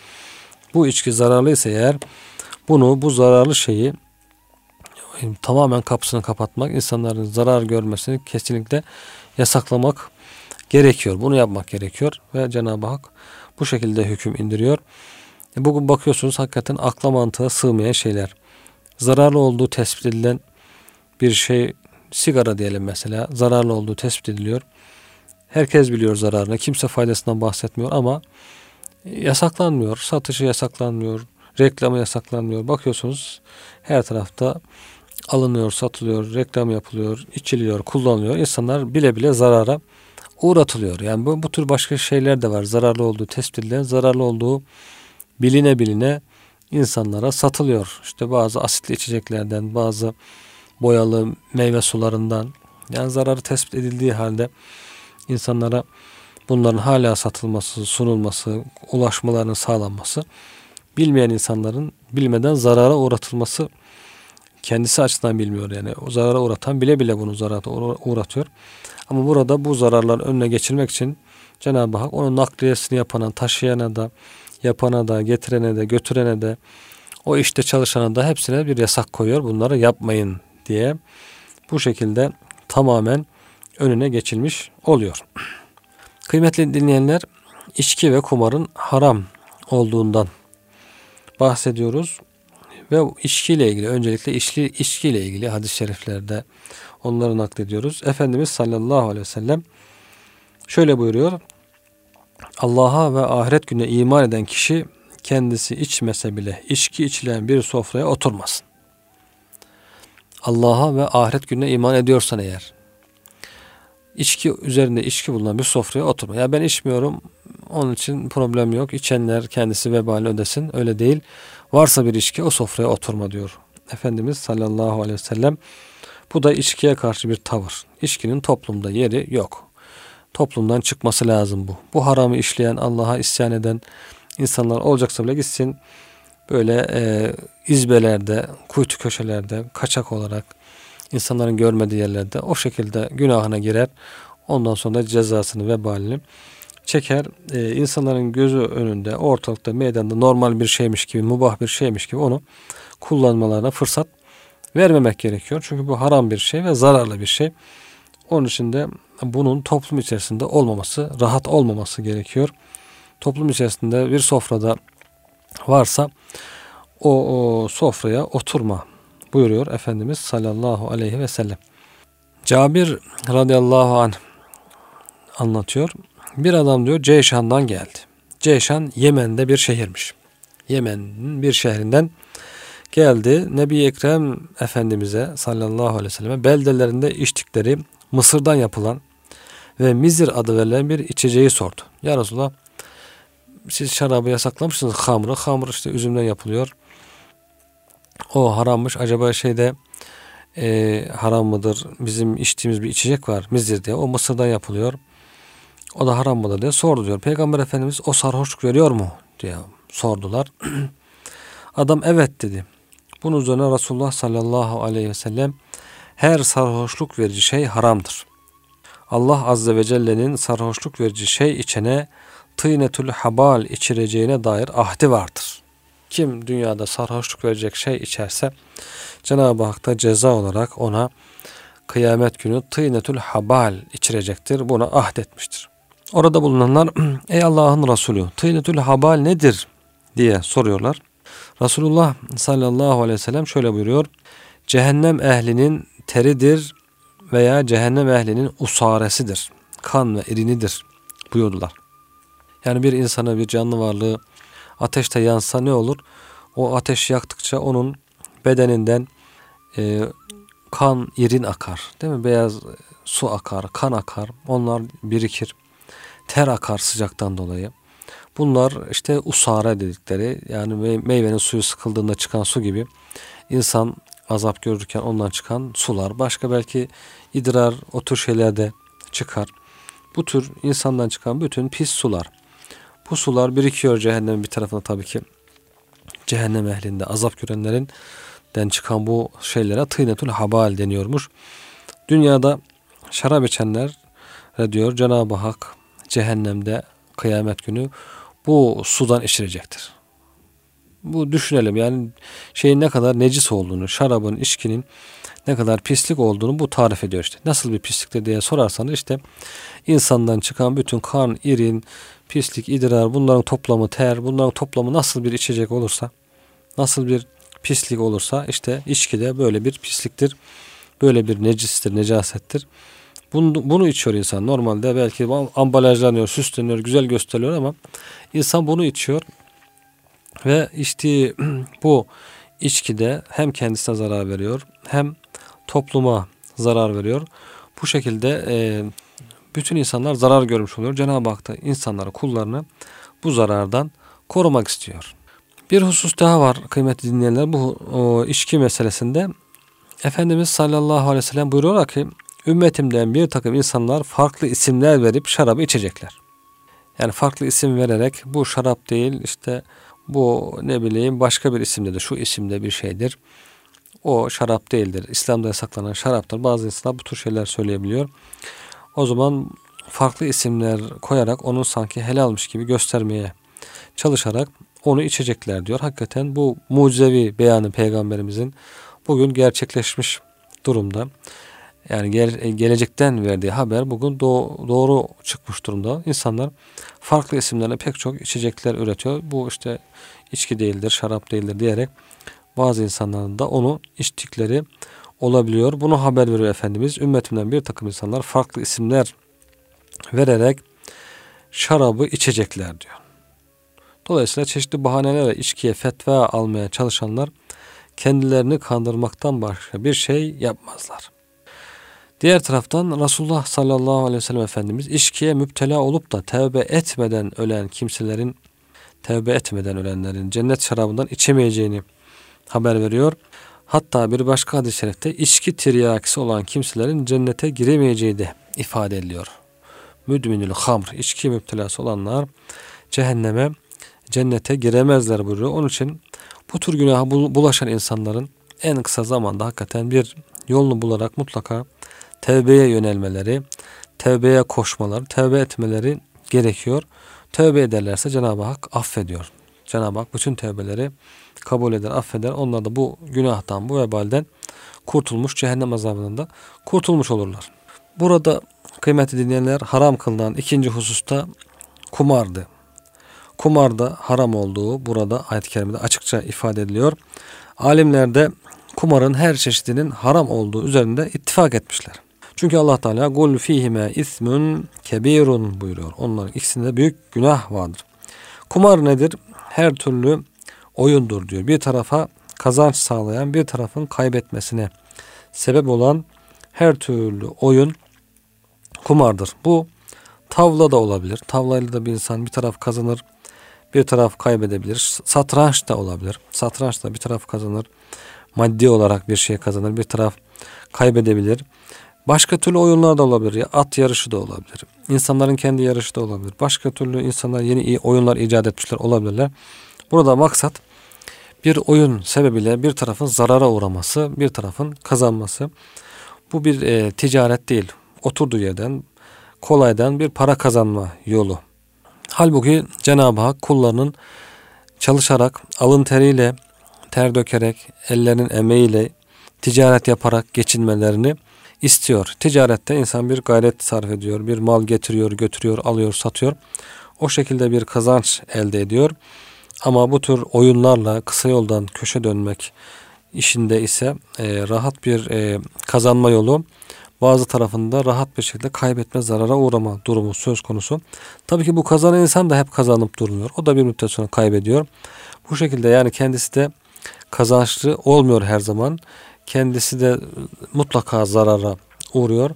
Bu içki zararlıysa eğer bunu, bu zararlı şeyi tamamen kapısını kapatmak, insanların zarar görmesini kesinlikle yasaklamak gerekiyor. Bunu yapmak gerekiyor ve Cenab-ı Hak bu şekilde hüküm indiriyor. E bugün bakıyorsunuz hakikaten akla mantığa sığmayan şeyler. Zararlı olduğu tespit edilen bir şey sigara diyelim mesela zararlı olduğu tespit ediliyor. Herkes biliyor zararını. Kimse faydasından bahsetmiyor ama yasaklanmıyor. Satışı yasaklanmıyor. Reklamı yasaklanmıyor. Bakıyorsunuz her tarafta alınıyor, satılıyor, reklam yapılıyor, içiliyor, kullanılıyor. İnsanlar bile bile zarara uğratılıyor. Yani bu, bu tür başka şeyler de var. Zararlı olduğu tespit edilen, zararlı olduğu biline biline insanlara satılıyor. İşte bazı asitli içeceklerden, bazı boyalı meyve sularından yani zararı tespit edildiği halde insanlara bunların hala satılması, sunulması, ulaşmalarının sağlanması bilmeyen insanların bilmeden zarara uğratılması kendisi açısından bilmiyor yani. O zarara uğratan bile bile bunu zarara uğratıyor. Ama burada bu zararların önüne geçirmek için Cenab-ı Hak onun nakliyesini yapana, taşıyana da, yapana da, getirene de, götürene de, o işte çalışana da hepsine bir yasak koyuyor. Bunları yapmayın diye bu şekilde tamamen önüne geçilmiş oluyor. Kıymetli dinleyenler, içki ve kumarın haram olduğundan bahsediyoruz. Ve içkiyle ilgili öncelikle içki, içkiyle ilgili hadis-i şeriflerde onları naklediyoruz. Efendimiz sallallahu aleyhi ve sellem şöyle buyuruyor. Allah'a ve ahiret gününe iman eden kişi kendisi içmese bile içki içilen bir sofraya oturmasın. Allah'a ve ahiret gününe iman ediyorsan eğer içki üzerinde içki bulunan bir sofraya oturma. Ya ben içmiyorum onun için problem yok. İçenler kendisi vebali ödesin. Öyle değil. Varsa bir içki o sofraya oturma diyor. Efendimiz sallallahu aleyhi ve sellem bu da içkiye karşı bir tavır. İçkinin toplumda yeri yok. Toplumdan çıkması lazım bu. Bu haramı işleyen, Allah'a isyan eden insanlar olacaksa bile gitsin böyle e, izbelerde, kuytu köşelerde, kaçak olarak insanların görmediği yerlerde o şekilde günahına girer. Ondan sonra cezasını, vebalini çeker. Ee, insanların gözü önünde, ortalıkta, meydanda normal bir şeymiş gibi, mubah bir şeymiş gibi onu kullanmalarına fırsat vermemek gerekiyor. Çünkü bu haram bir şey ve zararlı bir şey. Onun için de bunun toplum içerisinde olmaması, rahat olmaması gerekiyor. Toplum içerisinde bir sofrada varsa o, o sofraya oturma buyuruyor Efendimiz sallallahu aleyhi ve sellem. Cabir radıyallahu anh anlatıyor. Bir adam diyor Ceyşan'dan geldi. Ceyşan Yemen'de bir şehirmiş. Yemen'in bir şehrinden geldi. Nebi Ekrem Efendimiz'e sallallahu aleyhi ve selleme beldelerinde içtikleri Mısır'dan yapılan ve mizir adı verilen bir içeceği sordu. Ya Resulallah siz şarabı yasaklamışsınız hamuru. Hamur işte üzümden yapılıyor. O harammış. Acaba şeyde e, haram mıdır? Bizim içtiğimiz bir içecek var mizir diye. O Mısır'dan yapılıyor. O da haram mıdır diye sordu diyor. Peygamber Efendimiz o sarhoşluk veriyor mu diye sordular. Adam evet dedi. Bunun üzerine Resulullah sallallahu aleyhi ve sellem her sarhoşluk verici şey haramdır. Allah azze ve celle'nin sarhoşluk verici şey içene tînetül habal içireceğine dair ahdi vardır. Kim dünyada sarhoşluk verecek şey içerse Cenab-ı Hak da ceza olarak ona kıyamet günü tînetül habal içirecektir. Buna ahdetmiştir. Orada bulunanlar ey Allah'ın Resulü tînetül habal nedir diye soruyorlar. Resulullah sallallahu aleyhi ve sellem şöyle buyuruyor. Cehennem ehlinin teridir veya cehennem ehlinin usaresidir. Kan ve irinidir buyurdular. Yani bir insana bir canlı varlığı ateşte yansa ne olur? O ateş yaktıkça onun bedeninden e, kan, irin akar. Değil mi? Beyaz su akar, kan akar. Onlar birikir. Ter akar sıcaktan dolayı. Bunlar işte usare dedikleri yani meyvenin suyu sıkıldığında çıkan su gibi insan azap görürken ondan çıkan sular. Başka belki idrar o tür şeyler de çıkar. Bu tür insandan çıkan bütün pis sular. Bu sular birikiyor cehennemin bir tarafına tabii ki. Cehennem ehlinde azap görenlerin den çıkan bu şeylere tıynetul habal deniyormuş. Dünyada şarap içenler diyor Cenab-ı Hak cehennemde kıyamet günü bu sudan içirecektir. Bu düşünelim yani şeyin ne kadar necis olduğunu, şarabın, içkinin ne kadar pislik olduğunu bu tarif ediyor işte. Nasıl bir pisliktir diye sorarsanız işte insandan çıkan bütün kan, irin, pislik, idrar, bunların toplamı ter, bunların toplamı nasıl bir içecek olursa, nasıl bir pislik olursa işte içki de böyle bir pisliktir. Böyle bir necistir, necasettir. Bunu, bunu içiyor insan. Normalde belki ambalajlanıyor, süsleniyor, güzel gösteriliyor ama insan bunu içiyor. Ve içtiği bu içkide hem kendisine zarar veriyor hem topluma zarar veriyor. Bu şekilde e, bütün insanlar zarar görmüş oluyor. Cenab-ı Hak da insanları, kullarını bu zarardan korumak istiyor. Bir husus daha var kıymetli dinleyenler. Bu o, içki meselesinde Efendimiz sallallahu aleyhi ve sellem buyuruyorlar ki ümmetimden bir takım insanlar farklı isimler verip şarabı içecekler. Yani farklı isim vererek bu şarap değil işte bu ne bileyim başka bir isimde de şu isimde bir şeydir. O şarap değildir. İslam'da yasaklanan şaraptır. Bazı insanlar bu tür şeyler söyleyebiliyor. O zaman farklı isimler koyarak onu sanki helalmiş gibi göstermeye çalışarak onu içecekler diyor. Hakikaten bu mucizevi beyanı peygamberimizin bugün gerçekleşmiş durumda. Yani gel, gelecekten verdiği haber bugün do- doğru çıkmış durumda. İnsanlar farklı isimlerle pek çok içecekler üretiyor. Bu işte içki değildir, şarap değildir diyerek bazı insanların da onu içtikleri olabiliyor. Bunu haber veriyor Efendimiz. Ümmetimden bir takım insanlar farklı isimler vererek şarabı içecekler diyor. Dolayısıyla çeşitli bahanelerle içkiye fetva almaya çalışanlar kendilerini kandırmaktan başka bir şey yapmazlar. Diğer taraftan Resulullah sallallahu aleyhi ve sellem Efendimiz içkiye müptela olup da tevbe etmeden ölen kimselerin tevbe etmeden ölenlerin cennet şarabından içemeyeceğini haber veriyor. Hatta bir başka hadis-i şerifte içki tiryakisi olan kimselerin cennete giremeyeceği de ifade ediliyor. Müdminül hamr, içki müptelası olanlar cehenneme, cennete giremezler buyuruyor. Onun için bu tür günaha bulaşan insanların en kısa zamanda hakikaten bir yolunu bularak mutlaka tevbeye yönelmeleri, tevbeye koşmaları, tevbe etmeleri gerekiyor. Tövbe ederlerse Cenab-ı Hak affediyor. Cenab-ı Hak bütün tevbeleri kabul eder, affeder. Onlar da bu günahtan, bu vebalden kurtulmuş, cehennem azabından da kurtulmuş olurlar. Burada kıymetli dinleyenler haram kılınan ikinci hususta kumardı. Kumarda haram olduğu burada ayet-i kerimede açıkça ifade ediliyor. Alimler de kumarın her çeşidinin haram olduğu üzerinde ittifak etmişler. Çünkü Allah Teala gul fihime ismun kebirun buyuruyor. Onların ikisinde büyük günah vardır. Kumar nedir? Her türlü oyundur diyor. Bir tarafa kazanç sağlayan, bir tarafın kaybetmesine sebep olan her türlü oyun kumardır. Bu tavla da olabilir. Tavlayla da bir insan bir taraf kazanır, bir taraf kaybedebilir. Satranç da olabilir. Satranç da bir taraf kazanır, maddi olarak bir şey kazanır, bir taraf kaybedebilir. Başka türlü oyunlar da olabilir. Ya at yarışı da olabilir. İnsanların kendi yarışı da olabilir. Başka türlü insanlar yeni iyi oyunlar icat etmişler olabilirler. Burada maksat bir oyun sebebiyle bir tarafın zarara uğraması, bir tarafın kazanması. Bu bir e, ticaret değil. Oturduğu yerden kolaydan bir para kazanma yolu. Halbuki Cenab-ı Hak kullarının çalışarak, alın teriyle, ter dökerek, ellerinin emeğiyle ticaret yaparak geçinmelerini istiyor. Ticarette insan bir gayret sarf ediyor, bir mal getiriyor, götürüyor, alıyor, satıyor. O şekilde bir kazanç elde ediyor. Ama bu tür oyunlarla kısa yoldan köşe dönmek işinde ise e, rahat bir e, kazanma yolu bazı tarafında rahat bir şekilde kaybetme, zarara uğrama durumu söz konusu. Tabii ki bu kazanan insan da hep kazanıp durmuyor. O da bir müddet sonra kaybediyor. Bu şekilde yani kendisi de kazançlı olmuyor her zaman. Kendisi de mutlaka zarara uğruyor.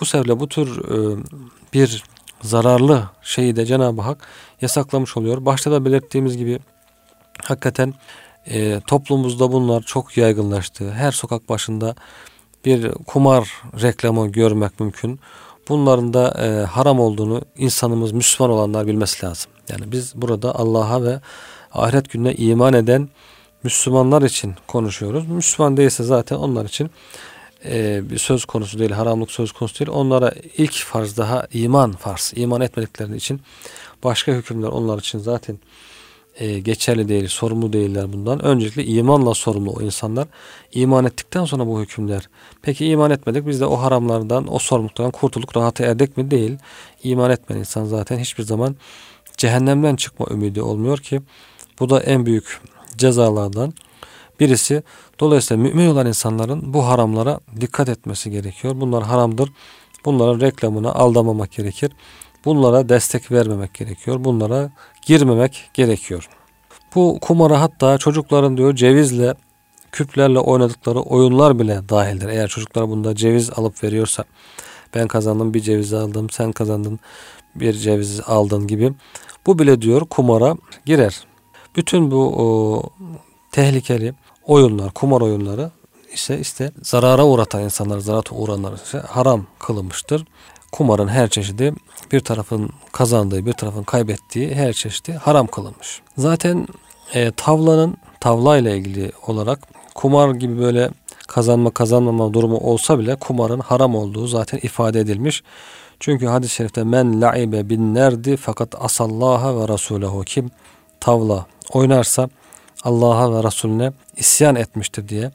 Bu sebeple bu tür e, bir zararlı şeyi de Cenab-ı Hak yasaklamış oluyor. Başta da belirttiğimiz gibi hakikaten e, toplumumuzda bunlar çok yaygınlaştı. Her sokak başında bir kumar reklamı görmek mümkün. Bunların da e, haram olduğunu insanımız Müslüman olanlar bilmesi lazım. Yani biz burada Allah'a ve ahiret gününe iman eden Müslümanlar için konuşuyoruz. Müslüman değilse zaten onlar için e, bir söz konusu değil, haramlık söz konusu değil. Onlara ilk farz daha iman farz. İman etmedikleri için başka hükümler onlar için zaten e, geçerli değil, sorumlu değiller bundan. Öncelikle imanla sorumlu o insanlar. İman ettikten sonra bu hükümler. Peki iman etmedik biz de o haramlardan, o sorumluluktan kurtulduk, rahatı erdik mi? Değil. İman etmeyen insan zaten hiçbir zaman cehennemden çıkma ümidi olmuyor ki bu da en büyük cezalardan birisi. Dolayısıyla mümin olan insanların bu haramlara dikkat etmesi gerekiyor. Bunlar haramdır. Bunların reklamına aldamamak gerekir. Bunlara destek vermemek gerekiyor. Bunlara girmemek gerekiyor. Bu kumara hatta çocukların diyor cevizle küplerle oynadıkları oyunlar bile dahildir. Eğer çocuklar bunda ceviz alıp veriyorsa ben kazandım bir ceviz aldım sen kazandın bir ceviz aldın gibi bu bile diyor kumara girer. Bütün bu o, tehlikeli oyunlar, kumar oyunları ise işte zarara uğratan insanlar, zarata uğranlar ise haram kılınmıştır. Kumarın her çeşidi bir tarafın kazandığı, bir tarafın kaybettiği her çeşidi haram kılınmış. Zaten e, tavlanın tavla ile ilgili olarak kumar gibi böyle kazanma kazanmama durumu olsa bile kumarın haram olduğu zaten ifade edilmiş. Çünkü hadis-i şerifte men la'ibe bin nerdi fakat asallaha ve rasulehu kim tavla oynarsa Allah'a ve Resulüne isyan etmiştir diye.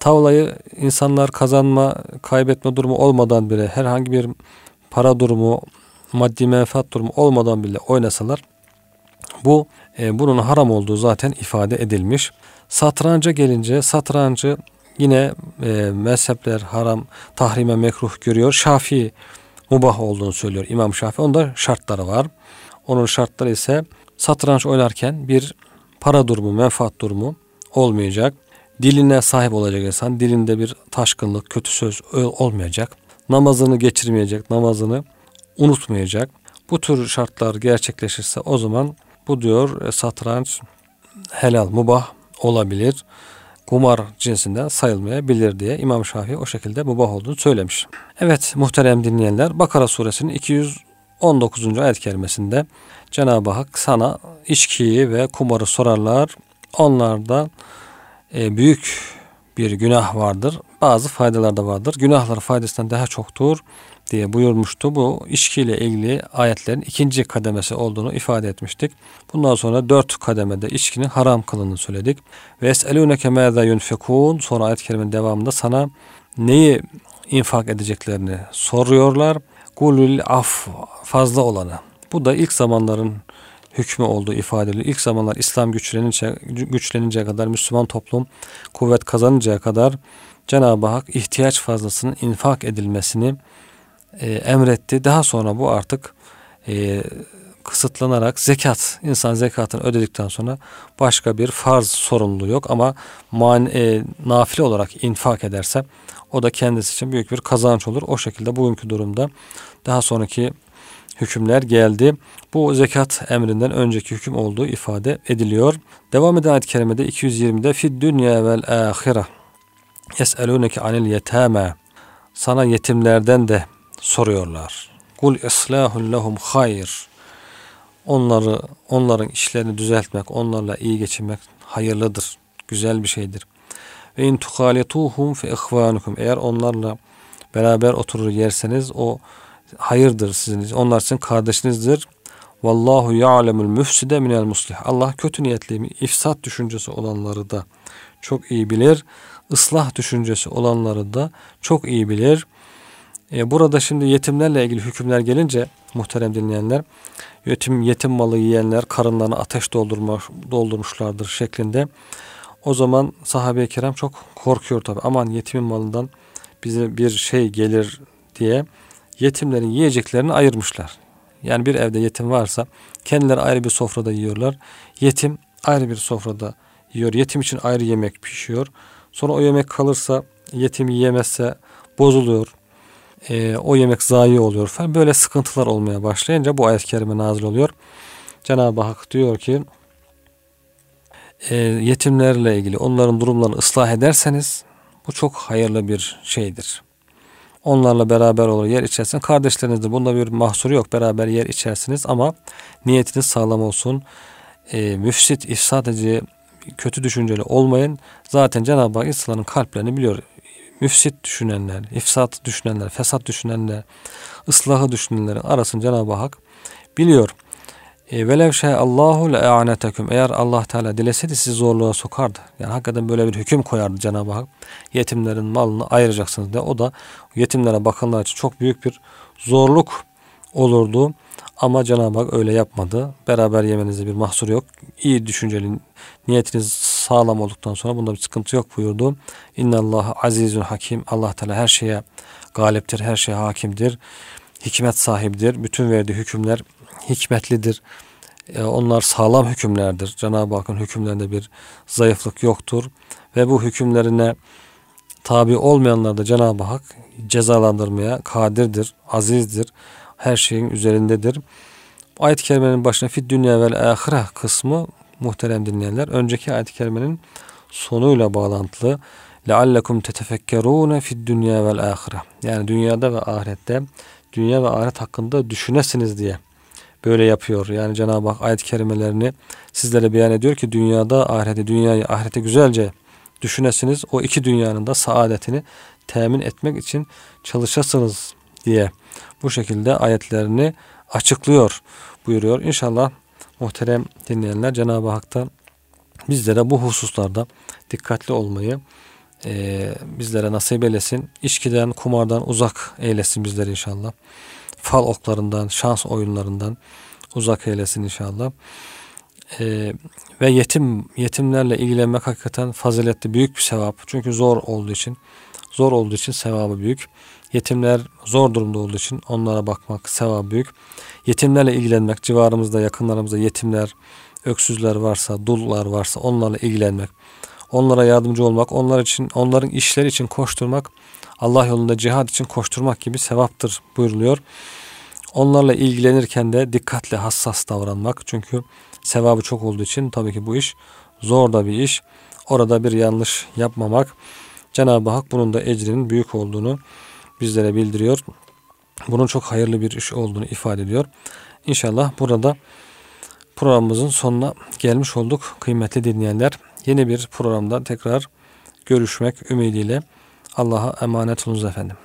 Tavlayı insanlar kazanma, kaybetme durumu olmadan bile herhangi bir para durumu, maddi menfaat durumu olmadan bile oynasalar bu e, bunun haram olduğu zaten ifade edilmiş. Satranca gelince satrancı yine e, mezhepler haram, tahrime mekruh görüyor. Şafii mubah olduğunu söylüyor İmam Şafii. Onda şartları var. Onun şartları ise satranç oynarken bir para durumu, menfaat durumu olmayacak. Diline sahip olacak insan. Dilinde bir taşkınlık, kötü söz olmayacak. Namazını geçirmeyecek, namazını unutmayacak. Bu tür şartlar gerçekleşirse o zaman bu diyor e, satranç helal, mubah olabilir. Kumar cinsinden sayılmayabilir diye İmam Şafii o şekilde mubah olduğunu söylemiş. Evet muhterem dinleyenler Bakara suresinin 219. ayet kerimesinde Cenab-ı Hak sana içkiyi ve kumarı sorarlar. Onlarda e, büyük bir günah vardır. Bazı faydalar da vardır. Günahlar faydasından daha çoktur diye buyurmuştu. Bu içkiyle ilgili ayetlerin ikinci kademesi olduğunu ifade etmiştik. Bundan sonra dört kademede içkinin haram kılını söyledik. Ve eselûneke mâzâ yunfekûn sonra ayet kerimenin devamında sana neyi infak edeceklerini soruyorlar. Kulül af fazla olanı. Bu da ilk zamanların hükmü olduğu ifade ediliyor. İlk zamanlar İslam güçlenince, güçleninceye kadar, Müslüman toplum kuvvet kazanıncaya kadar Cenab-ı Hak ihtiyaç fazlasının infak edilmesini e, emretti. Daha sonra bu artık e, kısıtlanarak zekat, insan zekatını ödedikten sonra başka bir farz sorumluluğu yok ama man, e, nafile olarak infak ederse o da kendisi için büyük bir kazanç olur. O şekilde bugünkü durumda daha sonraki hükümler geldi. Bu zekat emrinden önceki hüküm olduğu ifade ediliyor. Devam eden ayet-i kerimede 220'de fid dünya vel ahire yeseluneke anil yetame sana yetimlerden de soruyorlar. Kul islahun lehum hayr. Onları onların işlerini düzeltmek, onlarla iyi geçinmek hayırlıdır. Güzel bir şeydir. Ve in tuhalituhum fe ihvanukum. Eğer onlarla beraber oturur yerseniz o hayırdır sizin. Onlar sizin kardeşinizdir. Vallahu ya'lemul müfside minel muslih. Allah kötü niyetli, ifsat düşüncesi olanları da çok iyi bilir. Islah düşüncesi olanları da çok iyi bilir. E, burada şimdi yetimlerle ilgili hükümler gelince muhterem dinleyenler yetim, yetim malı yiyenler karınlarını ateş doldurmuş, doldurmuşlardır şeklinde. O zaman sahabe-i kiram çok korkuyor tabi. Aman yetimin malından bize bir şey gelir diye yetimlerin yiyeceklerini ayırmışlar. Yani bir evde yetim varsa kendileri ayrı bir sofrada yiyorlar. Yetim ayrı bir sofrada yiyor. Yetim için ayrı yemek pişiyor. Sonra o yemek kalırsa yetim yiyemezse bozuluyor. E, o yemek zayi oluyor falan. Böyle sıkıntılar olmaya başlayınca bu ayet-i kerime nazil oluyor. Cenab-ı Hak diyor ki e, yetimlerle ilgili onların durumlarını ıslah ederseniz bu çok hayırlı bir şeydir. Onlarla beraber olur yer içersiniz. Kardeşlerinizde bunda bir mahsuru yok. Beraber yer içersiniz ama niyetiniz sağlam olsun. E, müfsit, ifsad edici, kötü düşünceli olmayın. Zaten Cenab-ı Hak insanların kalplerini biliyor. Müfsit düşünenler, ifsat düşünenler, fesat düşünenler, ıslahı düşünenlerin arasını Cenab-ı Hak biliyor. E, velev şey Allahu le a'neteküm. Eğer Allah Teala dileseydi sizi zorluğa sokardı. Yani hakikaten böyle bir hüküm koyardı Cenab-ı Hak. Yetimlerin malını ayıracaksınız diye. O da yetimlere bakanlar için çok büyük bir zorluk olurdu. Ama Cenab-ı Hak öyle yapmadı. Beraber yemenizde bir mahsur yok. İyi düşünceli niyetiniz sağlam olduktan sonra bunda bir sıkıntı yok buyurdu. İnna Allah azizun hakim. Allah Teala her şeye galiptir, her şeye hakimdir. Hikmet sahibidir. Bütün verdiği hükümler hikmetlidir. E, onlar sağlam hükümlerdir. Cenab-ı Hakk'ın hükümlerinde bir zayıflık yoktur. Ve bu hükümlerine tabi olmayanlar da Cenab-ı Hak cezalandırmaya kadirdir, azizdir. Her şeyin üzerindedir. Ayet-i kerimenin başına fid dünya vel ahire kısmı muhterem dinleyenler önceki ayet-i kerimenin sonuyla bağlantılı. Tetefekkerune fid dünya vel ahire. Yani dünyada ve ahirette dünya ve ahiret hakkında düşünesiniz diye böyle yapıyor. Yani Cenab-ı Hak ayet-i kerimelerini sizlere beyan ediyor ki dünyada ahirete, dünyayı ahirete güzelce düşünesiniz. O iki dünyanın da saadetini temin etmek için çalışasınız diye bu şekilde ayetlerini açıklıyor buyuruyor. İnşallah muhterem dinleyenler Cenab-ı Hak'tan bizlere bu hususlarda dikkatli olmayı e, bizlere nasip eylesin. İçkiden, kumardan uzak eylesin bizleri inşallah fal oklarından, şans oyunlarından uzak eylesin inşallah. Ee, ve yetim yetimlerle ilgilenmek hakikaten faziletli büyük bir sevap. Çünkü zor olduğu için zor olduğu için sevabı büyük. Yetimler zor durumda olduğu için onlara bakmak sevabı büyük. Yetimlerle ilgilenmek, civarımızda, yakınlarımızda yetimler, öksüzler varsa, dullar varsa onlarla ilgilenmek, onlara yardımcı olmak, onlar için, onların işleri için koşturmak Allah yolunda cihad için koşturmak gibi sevaptır buyuruluyor. Onlarla ilgilenirken de dikkatli, hassas davranmak. Çünkü sevabı çok olduğu için tabii ki bu iş zor da bir iş. Orada bir yanlış yapmamak. Cenab-ı Hak bunun da ecrinin büyük olduğunu bizlere bildiriyor. Bunun çok hayırlı bir iş olduğunu ifade ediyor. İnşallah burada programımızın sonuna gelmiş olduk kıymetli dinleyenler. Yeni bir programda tekrar görüşmek ümidiyle Allah'a emanet olunuz efendim.